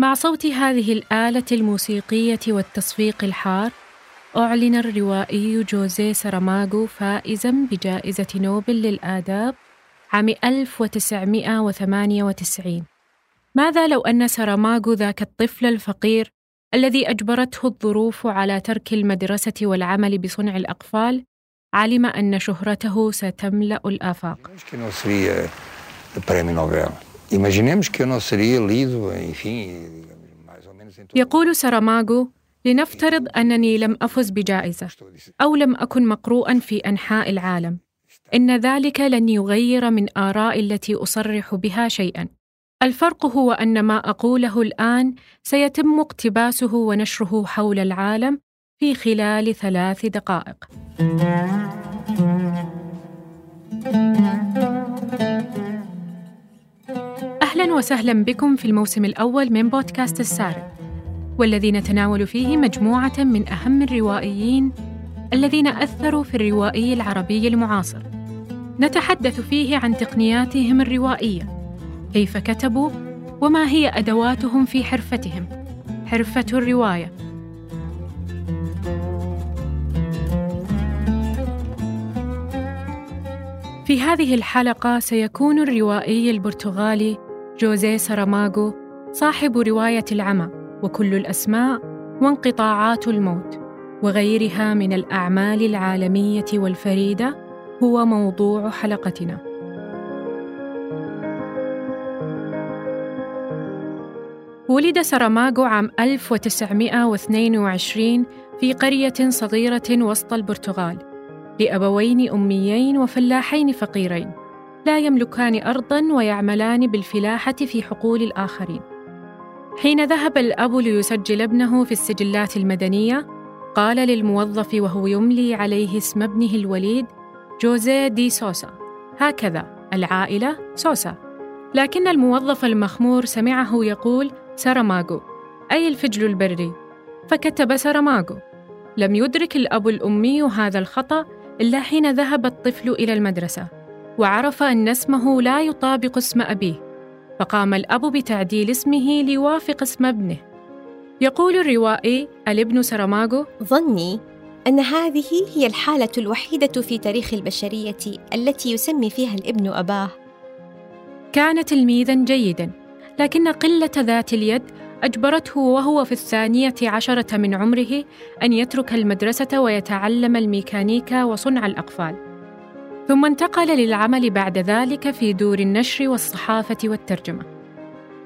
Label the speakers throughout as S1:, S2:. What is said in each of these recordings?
S1: مع صوت هذه الآلة الموسيقية والتصفيق الحار أعلن الروائي جوزيه ساراماغو فائزا بجائزة نوبل للآداب عام 1998 ماذا لو أن ساراماغو ذاك الطفل الفقير الذي أجبرته الظروف على ترك المدرسة والعمل بصنع الأقفال علم أن شهرته ستملأ الآفاق؟ يقول ساراماغو لنفترض أنني لم أفز بجائزة أو لم أكن مقروءا في أنحاء العالم. إن ذلك لن يغير من آرائي التي أصرح بها شيئا. الفرق هو أن ما أقوله الآن سيتم اقتباسه ونشره حول العالم في خلال ثلاث دقائق. أهلا وسهلا بكم في الموسم الأول من بودكاست السارد، والذي نتناول فيه مجموعة من أهم الروائيين الذين أثروا في الروائي العربي المعاصر. نتحدث فيه عن تقنياتهم الروائية كيف كتبوا وما هي أدواتهم في حرفتهم حرفة الرواية في هذه الحلقة سيكون الروائي البرتغالي جوزيه ساراماغو صاحب رواية العمى وكل الأسماء وانقطاعات الموت وغيرها من الأعمال العالمية والفريدة هو موضوع حلقتنا. ولد ساراماغو عام 1922 في قرية صغيرة وسط البرتغال لأبوين أميين وفلاحين فقيرين. لا يملكان أرضاً ويعملان بالفلاحة في حقول الآخرين. حين ذهب الأب ليسجل ابنه في السجلات المدنية قال للموظف وهو يملي عليه اسم ابنه الوليد جوزيه دي سوسا. هكذا العائلة سوسا. لكن الموظف المخمور سمعه يقول ساراماغو أي الفجل البري؟ فكتب ساراماغو لم يدرك الأب الأمي هذا الخطأ إلا حين ذهب الطفل إلى المدرسة. وعرف أن اسمه لا يطابق اسم أبيه فقام الأب بتعديل اسمه ليوافق اسم ابنه. يقول الروائي الابن ساراماغو
S2: ظني أن هذه هي الحالة الوحيدة في تاريخ البشرية التي يسمي فيها الابن أباه.
S1: كان تلميذا جيدا لكن قلة ذات اليد أجبرته وهو في الثانية عشرة من عمره أن يترك المدرسة ويتعلم الميكانيكا وصنع الأقفال. ثم انتقل للعمل بعد ذلك في دور النشر والصحافة والترجمة.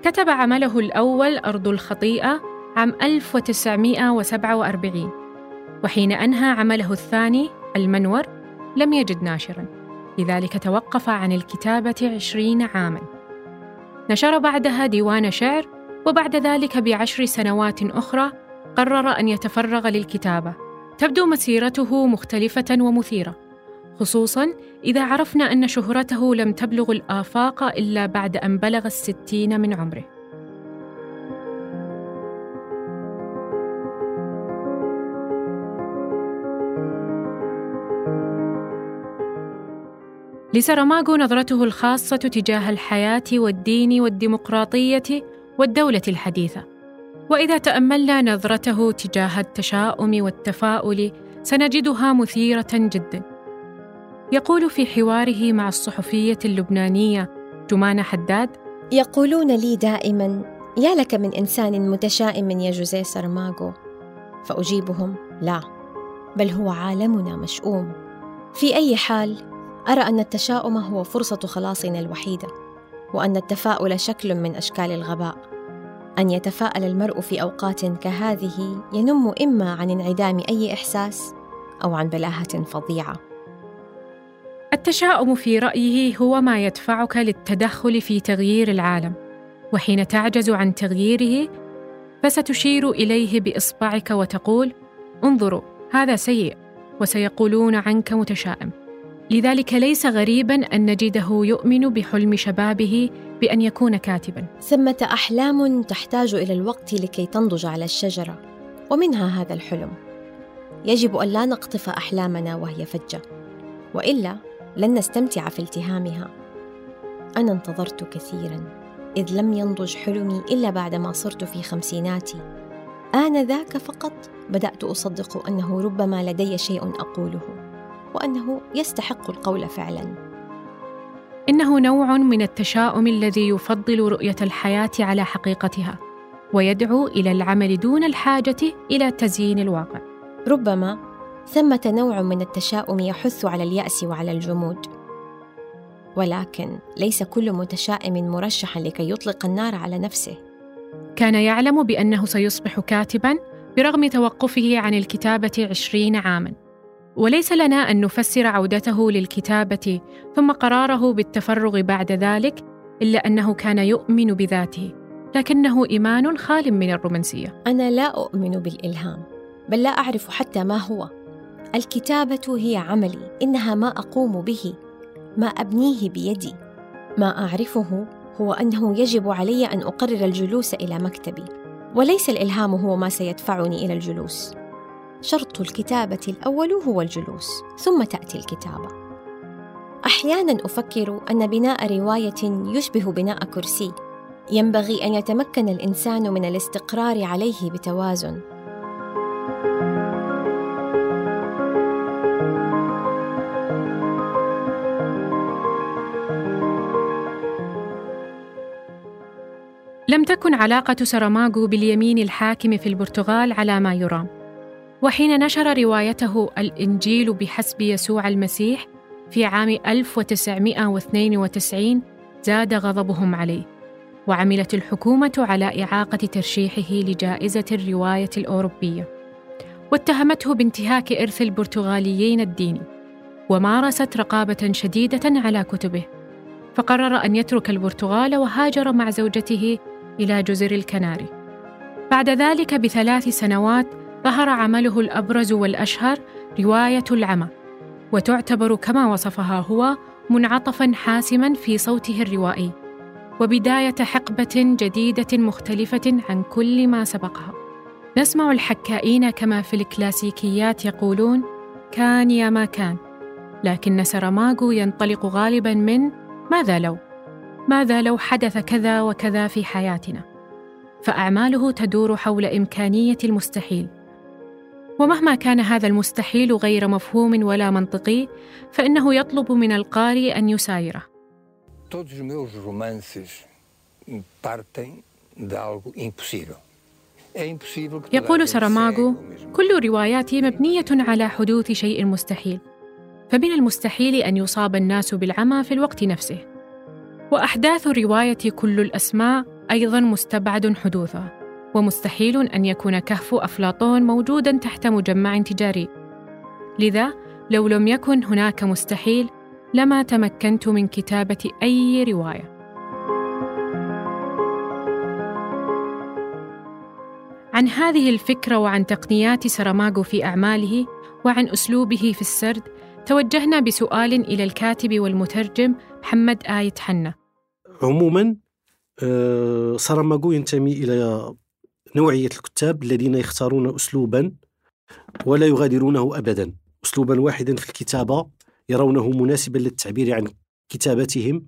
S1: كتب عمله الأول أرض الخطيئة عام 1947 وحين أنهى عمله الثاني المنور لم يجد ناشرا. لذلك توقف عن الكتابة عشرين عاماً. نشر بعدها ديوان شعر وبعد ذلك بعشر سنوات أخرى قرر أن يتفرغ للكتابة. تبدو مسيرته مختلفة ومثيرة. خصوصا إذا عرفنا أن شهرته لم تبلغ الآفاق إلا بعد أن بلغ الستين من عمره لسرماغو نظرته الخاصة تجاه الحياة والدين والديمقراطية والدولة الحديثة. وإذا تأملنا نظرته تجاه التشاؤم والتفاؤل سنجدها مثيرة جدا. يقول في حواره مع الصحفية اللبنانية جمانة حداد:
S2: يقولون لي دائما: يا لك من إنسان متشائم يا جوزيه سرماغو. فأجيبهم: لا، بل هو عالمنا مشؤوم. في أي حال أرى أن التشاؤم هو فرصة خلاصنا الوحيدة وأن التفاؤل شكل من أشكال الغباء أن يتفاءل المرء في أوقات كهذه ينم إما عن انعدام أي إحساس أو عن بلاهة فظيعة
S1: التشاؤم في رأيه هو ما يدفعك للتدخل في تغيير العالم. وحين تعجز عن تغييره فستشير إليه بإصبعك وتقول انظروا هذا سيء وسيقولون عنك متشائم. لذلك ليس غريبا أن نجده يؤمن بحلم شبابه بأن يكون كاتبا.
S2: ثمة أحلام تحتاج إلى الوقت لكي تنضج على الشجرة ومنها هذا الحلم. يجب أن لا نقطف أحلامنا وهي فجة وإلا لن نستمتع في التهامها. أنا انتظرت كثيرا إذ لم ينضج حلمي إلا بعدما صرت في خمسيناتي. آنذاك فقط بدأت أصدق أنه ربما لدي شيء أقوله وأنه يستحق القول فعلا.
S1: إنه نوع من التشاؤم الذي يفضل رؤية الحياة على حقيقتها ويدعو إلى العمل دون الحاجة إلى تزيين الواقع.
S2: ربما ثمة نوع من التشاؤم يحث على اليأس وعلى الجمود. ولكن ليس كل متشائم مرشحا لكي يطلق النار على نفسه.
S1: كان يعلم بأنه سيصبح كاتبا برغم توقفه عن الكتابة عشرين عاما. وليس لنا أن نفسر عودته للكتابة ثم قراره بالتفرغ بعد ذلك إلا أنه كان يؤمن بذاته. لكنه إيمان خال من الرومانسية.
S2: أنا لا أؤمن بالإلهام بل لا أعرف حتى ما هو. الكتابة هي عملي إنها ما أقوم به ما أبنيه بيدي. ما أعرفه هو أنه يجب علي أن أقرر الجلوس إلى مكتبي. وليس الإلهام هو ما سيدفعني إلى الجلوس. شرط الكتابة الأول هو الجلوس ثم تأتي الكتابة. أحيانا أفكر أن بناء رواية يشبه بناء كرسي. ينبغي أن يتمكن الإنسان من الاستقرار عليه بتوازن.
S1: لم تكن علاقة سراماغو باليمين الحاكم في البرتغال على ما يرام. وحين نشر روايته الإنجيل بحسب يسوع المسيح في عام 1992 زاد غضبهم عليه. وعملت الحكومة على إعاقة ترشيحه لجائزة الرواية الأوروبية. واتهمته بانتهاك إرث البرتغاليين الديني. ومارست رقابة شديدة على كتبه. فقرر أن يترك البرتغال وهاجر مع زوجته إلى جزر الكناري. بعد ذلك بثلاث سنوات ظهر عمله الأبرز والأشهر رواية العمى، وتعتبر كما وصفها هو منعطفا حاسما في صوته الروائي، وبداية حقبة جديدة مختلفة عن كل ما سبقها. نسمع الحكائين كما في الكلاسيكيات يقولون: كان يا ما كان، لكن سراماغو ينطلق غالبا من ماذا لو؟ ماذا لو حدث كذا وكذا في حياتنا؟ فأعماله تدور حول إمكانية المستحيل. ومهما كان هذا المستحيل غير مفهوم ولا منطقي فإنه يطلب من القارئ أن يسايره. يقول سراماغو كل رواياتي مبنية على حدوث شيء مستحيل. فمن المستحيل أن يصاب الناس بالعمى في الوقت نفسه. وأحداث الروايه كل الأسماء أيضا مستبعد حدوثها ومستحيل أن يكون كهف أفلاطون موجودا تحت مجمع تجاري. لذا لو لم يكن هناك مستحيل لما تمكنت من كتابة أي رواية. عن هذه الفكرة وعن تقنيات سراماغو في أعماله وعن أسلوبه في السرد توجهنا بسؤال إلى الكاتب والمترجم محمد آية حنا
S3: عموما آه، ساراماغو ينتمي إلى نوعية الكتاب الذين يختارون أسلوبا ولا يغادرونه أبدا. أسلوبا واحدا في الكتابة يرونه مناسبا للتعبير عن كتابتهم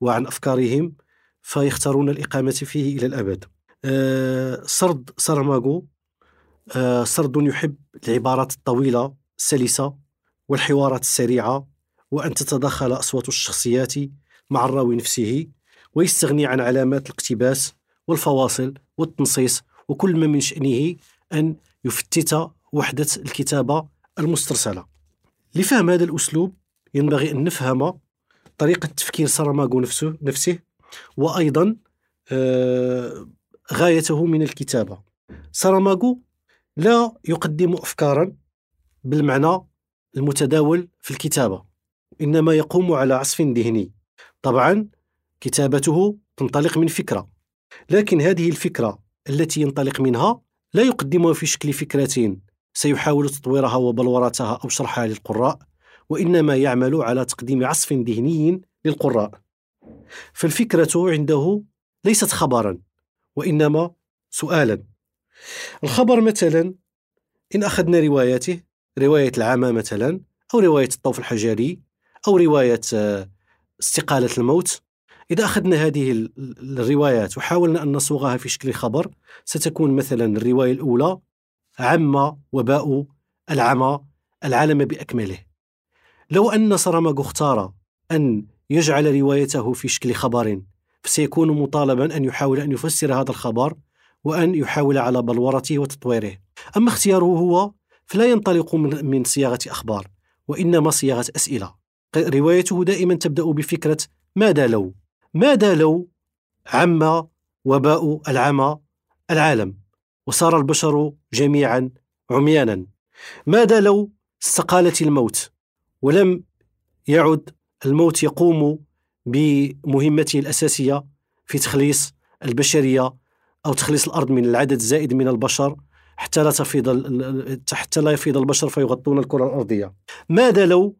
S3: وعن أفكارهم فيختارون الإقامة فيه إلى الأبد. آه، سرد ساراماغو آه، سرد يحب العبارات الطويلة السلسة والحوارات السريعة وأن تتدخل أصوات الشخصيات مع الراوي نفسه. ويستغني عن علامات الاقتباس والفواصل والتنصيص وكل ما من شأنه أن يفتت وحدة الكتابة المسترسلة. لفهم هذا الأسلوب ينبغي أن نفهم طريقة تفكير ساراماغو نفسه نفسه وأيضا آه غايته من الكتابة. ساراماغو لا يقدم أفكارا بالمعنى المتداول في الكتابة إنما يقوم على عصف ذهني. طبعا كتابته تنطلق من فكرة. لكن هذه الفكرة التي ينطلق منها لا يقدمها في شكل فكرة. سيحاول تطويرها وبلورتها أو شرحها للقراء وإنما يعمل على تقديم عصف ذهني للقراء. فالفكرة عنده ليست خبرا وإنما سؤالا. الخبر مثلا إن أخذنا رواياته رواية العامة مثلا أو رواية الطوف الحجري أو رواية آه، استقالة الموت إذا أخذنا هذه الروايات وحاولنا أن نصوغها في شكل خبر ستكون مثلا الرواية الأولى عم وباء العمى العالم بأكمله. لو أن سراماغو اختار أن يجعل روايته في شكل خبر فسيكون مطالبا أن يحاول أن يفسر هذا الخبر وأن يحاول على بلورته وتطويره. أما اختياره هو فلا ينطلق من صياغة أخبار وإنما صياغة أسئلة. روايته دائما تبدأ بفكرة ماذا لو؟ ماذا لو عم وباء العمى العالم وصار البشر جميعا عميانا؟ ماذا لو استقالت الموت ولم يعد الموت يقوم بمهمته الأساسية في تخليص البشرية أو تخليص الأرض من العدد الزائد من البشر حتى لا تفيض حتى لا يفيض البشر فيغطون الكرة الأرضية؟ ماذا لو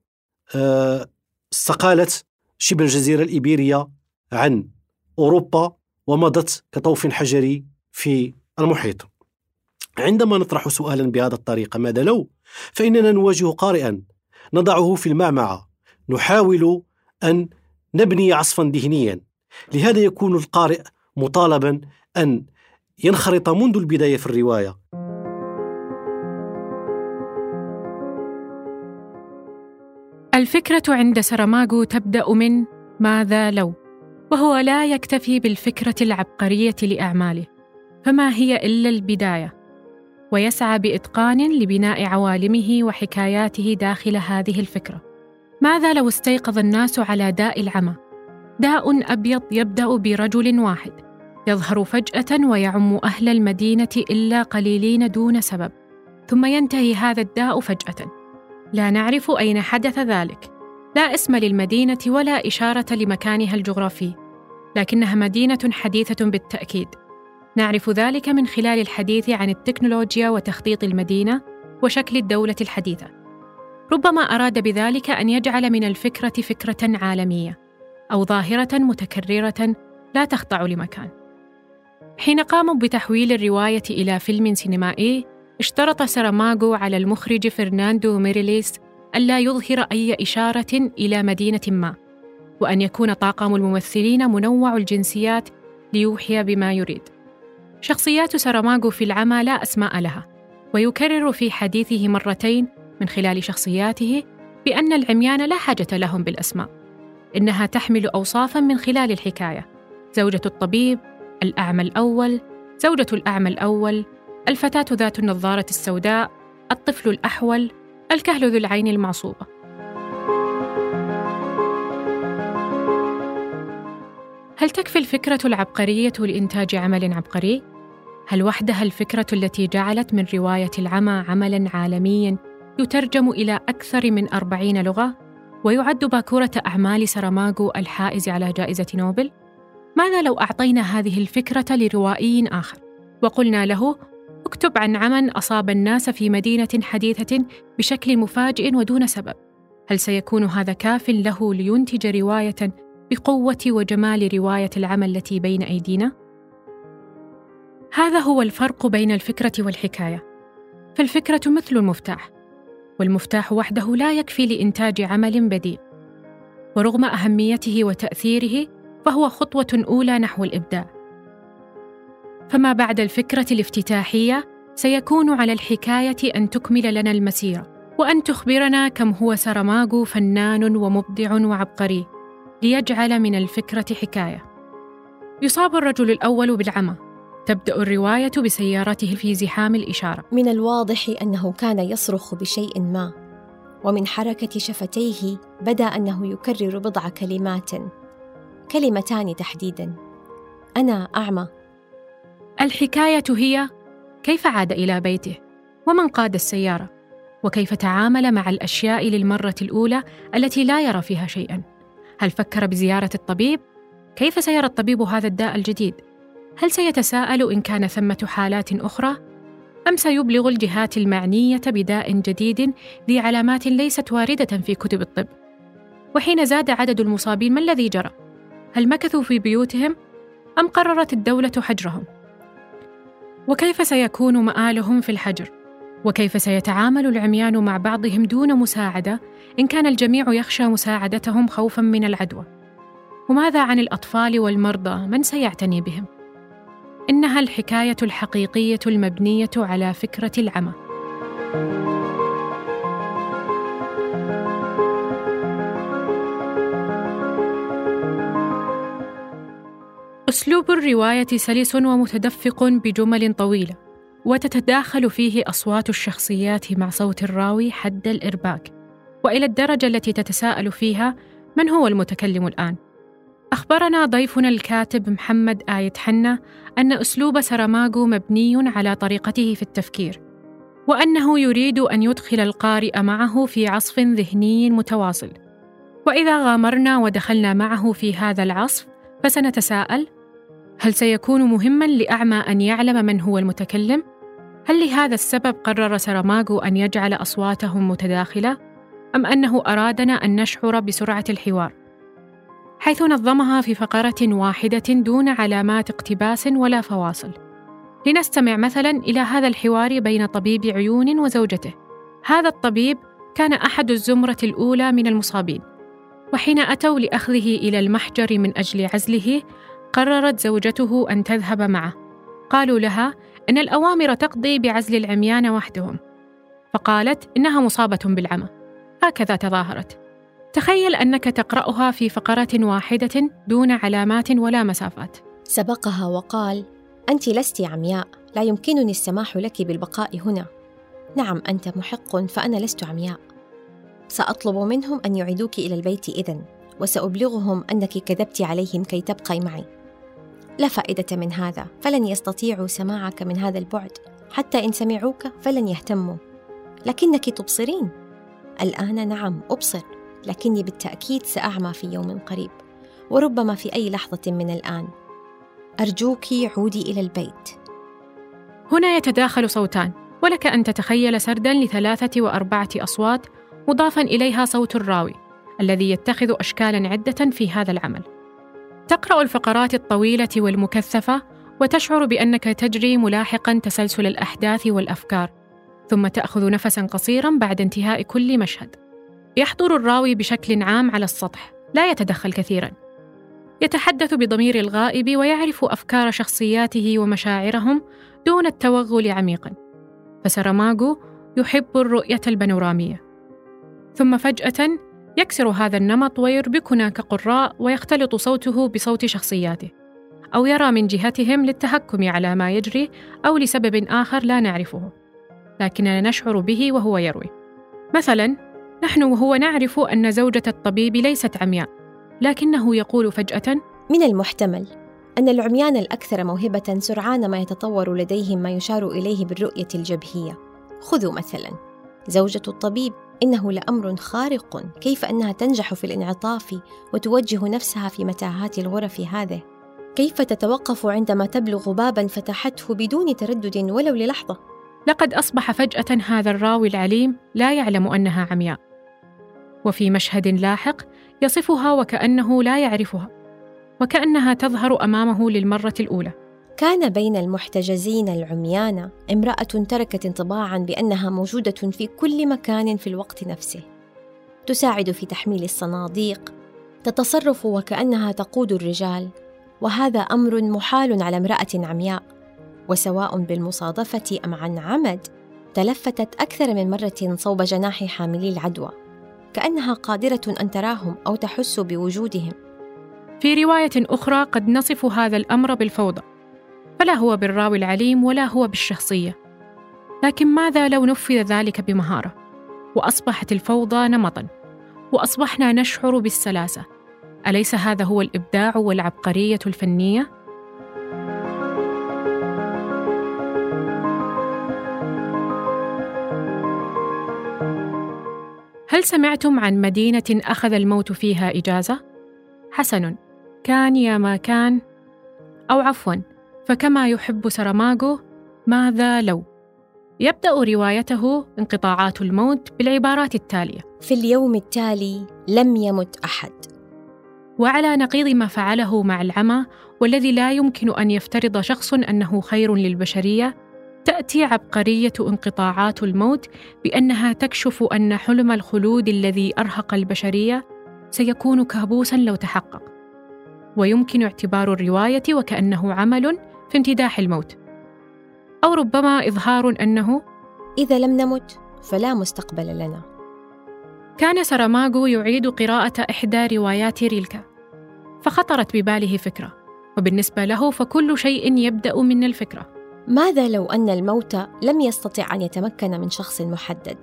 S3: آه، استقالت شبه الجزيرة الإيبيرية عن أوروبا ومضت كطوف حجري في المحيط. عندما نطرح سؤالا بهذه الطريقة ماذا لو؟ فإننا نواجه قارئا نضعه في المعمعة. نحاول أن نبني عصفا ذهنيا. لهذا يكون القارئ مطالبا أن ينخرط منذ البداية في الرواية.
S1: الفكرة عند سراماغو تبدأ من ماذا لو؟ وهو لا يكتفي بالفكرة العبقرية لأعماله فما هي إلا البداية. ويسعى بإتقان لبناء عوالمه وحكاياته داخل هذه الفكرة. ماذا لو استيقظ الناس على داء العمى؟ داء أبيض يبدأ برجل واحد يظهر فجأة ويعم أهل المدينة إلا قليلين دون سبب ثم ينتهي هذا الداء فجأة. لا نعرف أين حدث ذلك. لا اسم للمدينة ولا إشارة لمكانها الجغرافي لكنها مدينة حديثة بالتأكيد. نعرف ذلك من خلال الحديث عن التكنولوجيا وتخطيط المدينة وشكل الدولة الحديثة. ربما أراد بذلك أن يجعل من الفكرة فكرة عالمية أو ظاهرة متكررة لا تخضع لمكان. حين قاموا بتحويل الرواية إلى فيلم سينمائي اشترط سراماغو على المخرج فرناندو ميريليس ألا يظهر أي إشارة إلى مدينة ما وأن يكون طاقم الممثلين منوع الجنسيات ليوحي بما يريد. شخصيات سراماغو في العمى لا أسماء لها ويكرر في حديثه مرتين من خلال شخصياته بأن العميان لا حاجة لهم بالأسماء إنها تحمل أوصافا من خلال الحكاية. زوجة الطبيب الأعمى الأول زوجة الأعمى الأول الفتاة ذات النظارة السوداء الطفل الأحول الكهل ذو العين المعصوبة هل تكفي الفكرة العبقرية لإنتاج عمل عبقري؟ هل وحدها الفكرة التي جعلت من رواية العمى عملاً عالمياً يترجم إلى أكثر من أربعين لغة ويعد باكورة أعمال سراماغو الحائز على جائزة نوبل؟ ماذا لو أعطينا هذه الفكرة لروائي آخر وقلنا له أكتب عن عمى أصاب الناس في مدينة حديثة بشكل مفاجئ ودون سبب. هل سيكون هذا كاف له لينتج رواية بقوة وجمال رواية العمى التي بين أيدينا؟ هذا هو الفرق بين الفكرة والحكاية. فالفكرة مثل المفتاح والمفتاح وحده لا يكفي لإنتاج عمل بديع. ورغم أهميته وتأثيره فهو خطوة أولى نحو الإبداع. فما بعد الفكرة الافتتاحية سيكون على الحكاية أن تكمل لنا المسيرة وأن تخبرنا كم هو سرماغو فنان ومبدع وعبقري ليجعل من الفكرة حكاية. يصاب الرجل الأول بالعمى. تبدأ الرواية بسيارته في زحام الإشارة.
S2: من الواضح أنه كان يصرخ بشيء ما ومن حركة شفتيه بدأ أنه يكرر بضع كلمات كلمتان تحديدا. أنا أعمى.
S1: الحكاية هي كيف عاد إلى بيته ومن قاد السيارة وكيف تعامل مع الأشياء للمرة الأولى التي لا يرى فيها شيئا هل فكر بزيارة الطبيب؟ كيف سيرى الطبيب هذا الداء الجديد؟ هل سيتساءل إن كان ثمة حالات أخرى؟ أم سيبلغ الجهات المعنية بداء جديد ذي علامات ليست واردة في كتب الطب؟ وحين زاد عدد المصابين ما الذي جرى؟ هل مكثوا في بيوتهم أم قررت الدولة حجرهم؟ وكيف سيكون مآلهم في الحجر؟ وكيف سيتعامل العميان مع بعضهم دون مساعدة إن كان الجميع يخشى مساعدتهم خوفا من العدوى؟ وماذا عن الأطفال والمرضى من سيعتني بهم؟ إنها الحكاية الحقيقية المبنية على فكرة العمى. أسلوب الرواية سلس ومتدفق بجمل طويلة، وتتداخل فيه أصوات الشخصيات مع صوت الراوي حد الإرباك، وإلى الدرجة التي تتساءل فيها من هو المتكلم الآن؟ أخبرنا ضيفنا الكاتب محمد آية حنا أن أسلوب سراماغو مبني على طريقته في التفكير، وأنه يريد أن يدخل القارئ معه في عصف ذهني متواصل. وإذا غامرنا ودخلنا معه في هذا العصف، فسنتساءل: هل سيكون مهما لأعمى أن يعلم من هو المتكلم؟ هل لهذا السبب قرر سراماغو أن يجعل أصواتهم متداخلة؟ أم أنه أرادنا أن نشعر بسرعة الحوار؟ حيث نظمها في فقرة واحدة دون علامات اقتباس ولا فواصل. لنستمع مثلا إلى هذا الحوار بين طبيب عيون وزوجته. هذا الطبيب كان أحد الزمرة الأولى من المصابين، وحين أتوا لأخذه إلى المحجر من أجل عزله، قررت زوجته أن تذهب معه. قالوا لها إن الأوامر تقضي بعزل العميان وحدهم، فقالت إنها مصابة بالعمى. هكذا تظاهرت. تخيل أنك تقرأها في فقرة واحدة دون علامات ولا مسافات.
S2: سبقها وقال: أنت لست عمياء، لا يمكنني السماح لك بالبقاء هنا. نعم أنت محق فأنا لست عمياء. سأطلب منهم أن يعيدوك إلى البيت إذن، وسأبلغهم أنك كذبت عليهم كي تبقي معي. لا فائدة من هذا، فلن يستطيعوا سماعك من هذا البعد، حتى إن سمعوك فلن يهتموا. لكنك تبصرين. الآن نعم أبصر، لكني بالتأكيد سأعمى في يوم قريب، وربما في أي لحظة من الآن. أرجوك عودي إلى البيت.
S1: هنا يتداخل صوتان، ولك أن تتخيل سردا لثلاثة وأربعة أصوات مضافا إليها صوت الراوي، الذي يتخذ أشكالا عدة في هذا العمل. تقرأ الفقرات الطويلة والمكثفة وتشعر بأنك تجري ملاحقا تسلسل الأحداث والأفكار، ثم تأخذ نفسا قصيرا بعد انتهاء كل مشهد. يحضر الراوي بشكل عام على السطح، لا يتدخل كثيرا. يتحدث بضمير الغائب ويعرف أفكار شخصياته ومشاعرهم دون التوغل عميقا. فسراماغو يحب الرؤية البانورامية. ثم فجأة يكسر هذا النمط ويربكنا كقراء ويختلط صوته بصوت شخصياته أو يرى من جهتهم للتهكم على ما يجري أو لسبب آخر لا نعرفه لكننا نشعر به وهو يروي مثلا نحن وهو نعرف أن زوجة الطبيب ليست عمياء لكنه يقول فجأة
S2: من المحتمل أن العميان الأكثر موهبة سرعان ما يتطور لديهم ما يشار إليه بالرؤية الجبهية. خذوا مثلا زوجة الطبيب إنه لأمر خارق كيف أنها تنجح في الانعطاف وتوجه نفسها في متاهات الغرف هذه؟ كيف تتوقف عندما تبلغ بابا فتحته بدون تردد ولو للحظة؟
S1: لقد أصبح فجأة هذا الراوي العليم لا يعلم أنها عمياء. وفي مشهد لاحق يصفها وكأنه لا يعرفها وكأنها تظهر أمامه للمرة الأولى.
S2: كان بين المحتجزين العميان امرأة تركت انطباعا بأنها موجودة في كل مكان في الوقت نفسه. تساعد في تحميل الصناديق تتصرف وكأنها تقود الرجال وهذا أمر محال على امرأة عمياء وسواء بالمصادفة أم عن عمد تلفتت أكثر من مرة صوب جناح حاملي العدوى كأنها قادرة أن تراهم أو تحس بوجودهم.
S1: في رواية أخرى قد نصف هذا الأمر بالفوضى. فلا هو بالراوي العليم ولا هو بالشخصية. لكن ماذا لو نفذ ذلك بمهارة؟ وأصبحت الفوضى نمطا. وأصبحنا نشعر بالسلاسة. أليس هذا هو الإبداع والعبقرية الفنية؟ هل سمعتم عن مدينة أخذ الموت فيها إجازة؟ حسن. كان يا ما كان. أو عفوا. فكما يحب سراماغو ماذا لو؟ يبدأ روايته انقطاعات الموت بالعبارات التالية.
S2: في اليوم التالي لم يمت أحد.
S1: وعلى نقيض ما فعله مع العمى والذي لا يمكن أن يفترض شخص أنه خير للبشرية تأتي عبقرية انقطاعات الموت بأنها تكشف أن حلم الخلود الذي أرهق البشرية سيكون كابوسا لو تحقق. ويمكن اعتبار الرواية وكأنه عمل في امتداح الموت. أو ربما إظهار أنه
S2: إذا لم نمت فلا مستقبل لنا.
S1: كان سراماغو يعيد قراءة إحدى روايات ريلكا فخطرت بباله فكرة وبالنسبة له فكل شيء يبدأ من الفكرة.
S2: ماذا لو أن الموت لم يستطع أن يتمكن من شخص محدد؟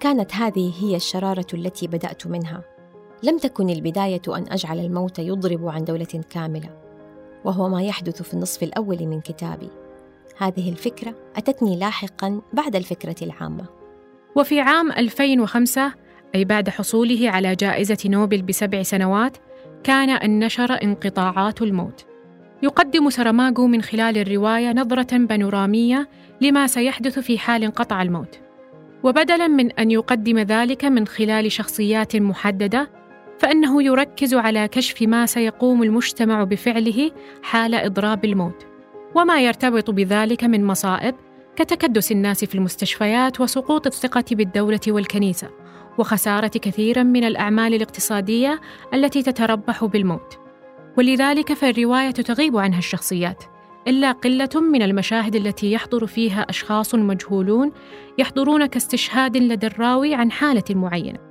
S2: كانت هذه هي الشرارة التي بدأت منها. لم تكن البداية أن أجعل الموت يضرب عن دولة كاملة. وهو ما يحدث في النصف الأول من كتابي. هذه الفكرة أتتني لاحقا بعد الفكرة العامة.
S1: وفي عام 2005 أي بعد حصوله على جائزة نوبل بسبع سنوات كان أن نشر انقطاعات الموت. يقدم سراماغو من خلال الرواية نظرة بانورامية لما سيحدث في حال انقطع الموت. وبدلا من أن يقدم ذلك من خلال شخصيات محددة فإنه يركز على كشف ما سيقوم المجتمع بفعله حال إضراب الموت وما يرتبط بذلك من مصائب كتكدس الناس في المستشفيات وسقوط الثقة بالدولة والكنيسة وخسارة كثير من الأعمال الاقتصادية التي تتربح بالموت. ولذلك فالرواية تغيب عنها الشخصيات إلا قلة من المشاهد التي يحضر فيها أشخاص مجهولون يحضرون كاستشهاد لدى الراوي عن حالة معينة.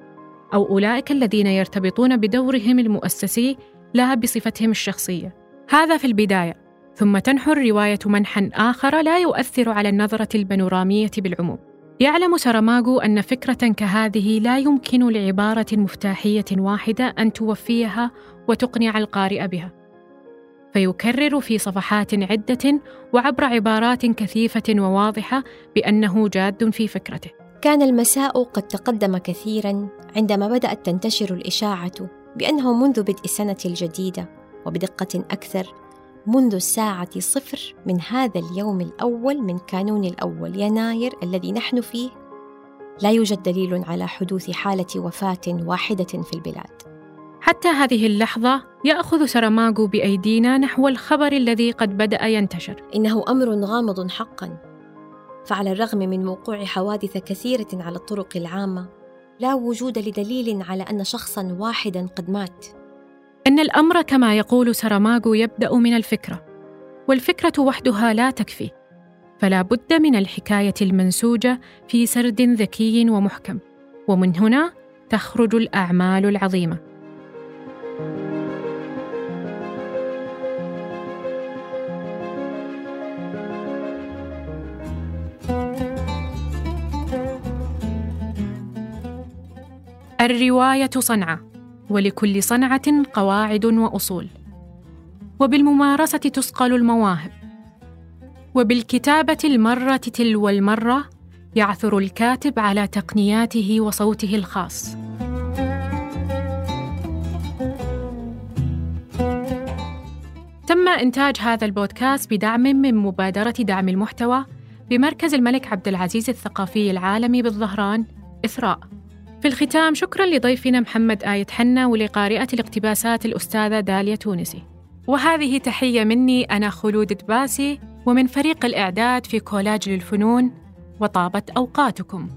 S1: أو أولئك الذين يرتبطون بدورهم المؤسسي لا بصفتهم الشخصية. هذا في البداية ثم تنحو الرواية منحا آخر لا يؤثر على النظرة البانورامية بالعموم. يعلم سراماغو أن فكرة كهذه لا يمكن لعبارة مفتاحية واحدة أن توفيها وتقنع القارئ بها. فيكرر في صفحات عدة وعبر عبارات كثيفة وواضحة بأنه جاد في فكرته.
S2: كان المساء قد تقدم كثيرا عندما بدأت تنتشر الإشاعة بأنه منذ بدء السنة الجديدة وبدقة أكثر منذ الساعة صفر من هذا اليوم الأول من كانون الأول يناير الذي نحن فيه لا يوجد دليل على حدوث حالة وفاة واحدة في البلاد.
S1: حتى هذه اللحظة يأخذ سراماغو بأيدينا نحو الخبر الذي قد بدأ ينتشر.
S2: إنه أمر غامض حقا. فعلى الرغم من وقوع حوادث كثيرة على الطرق العامة، لا وجود لدليل على أن شخصا واحدا قد مات.
S1: أن الأمر كما يقول سراماغو يبدأ من الفكرة والفكرة وحدها لا تكفي فلا بد من الحكاية المنسوجة في سرد ذكي ومحكم ومن هنا تخرج الأعمال العظيمة الرواية صنعة ولكل صنعة قواعد وأصول. وبالممارسة تصقل المواهب. وبالكتابة المرة تلو المرة يعثر الكاتب على تقنياته وصوته الخاص. تم إنتاج هذا البودكاست بدعم من مبادرة دعم المحتوى بمركز الملك عبد العزيز الثقافي العالمي بالظهران إثراء. في الختام شكرا لضيفنا محمد آية حنا ولقارئة الاقتباسات الأستاذة داليا تونسي. وهذه تحية مني أنا خلود دباسي ومن فريق الإعداد في كولاج للفنون وطابت أوقاتكم.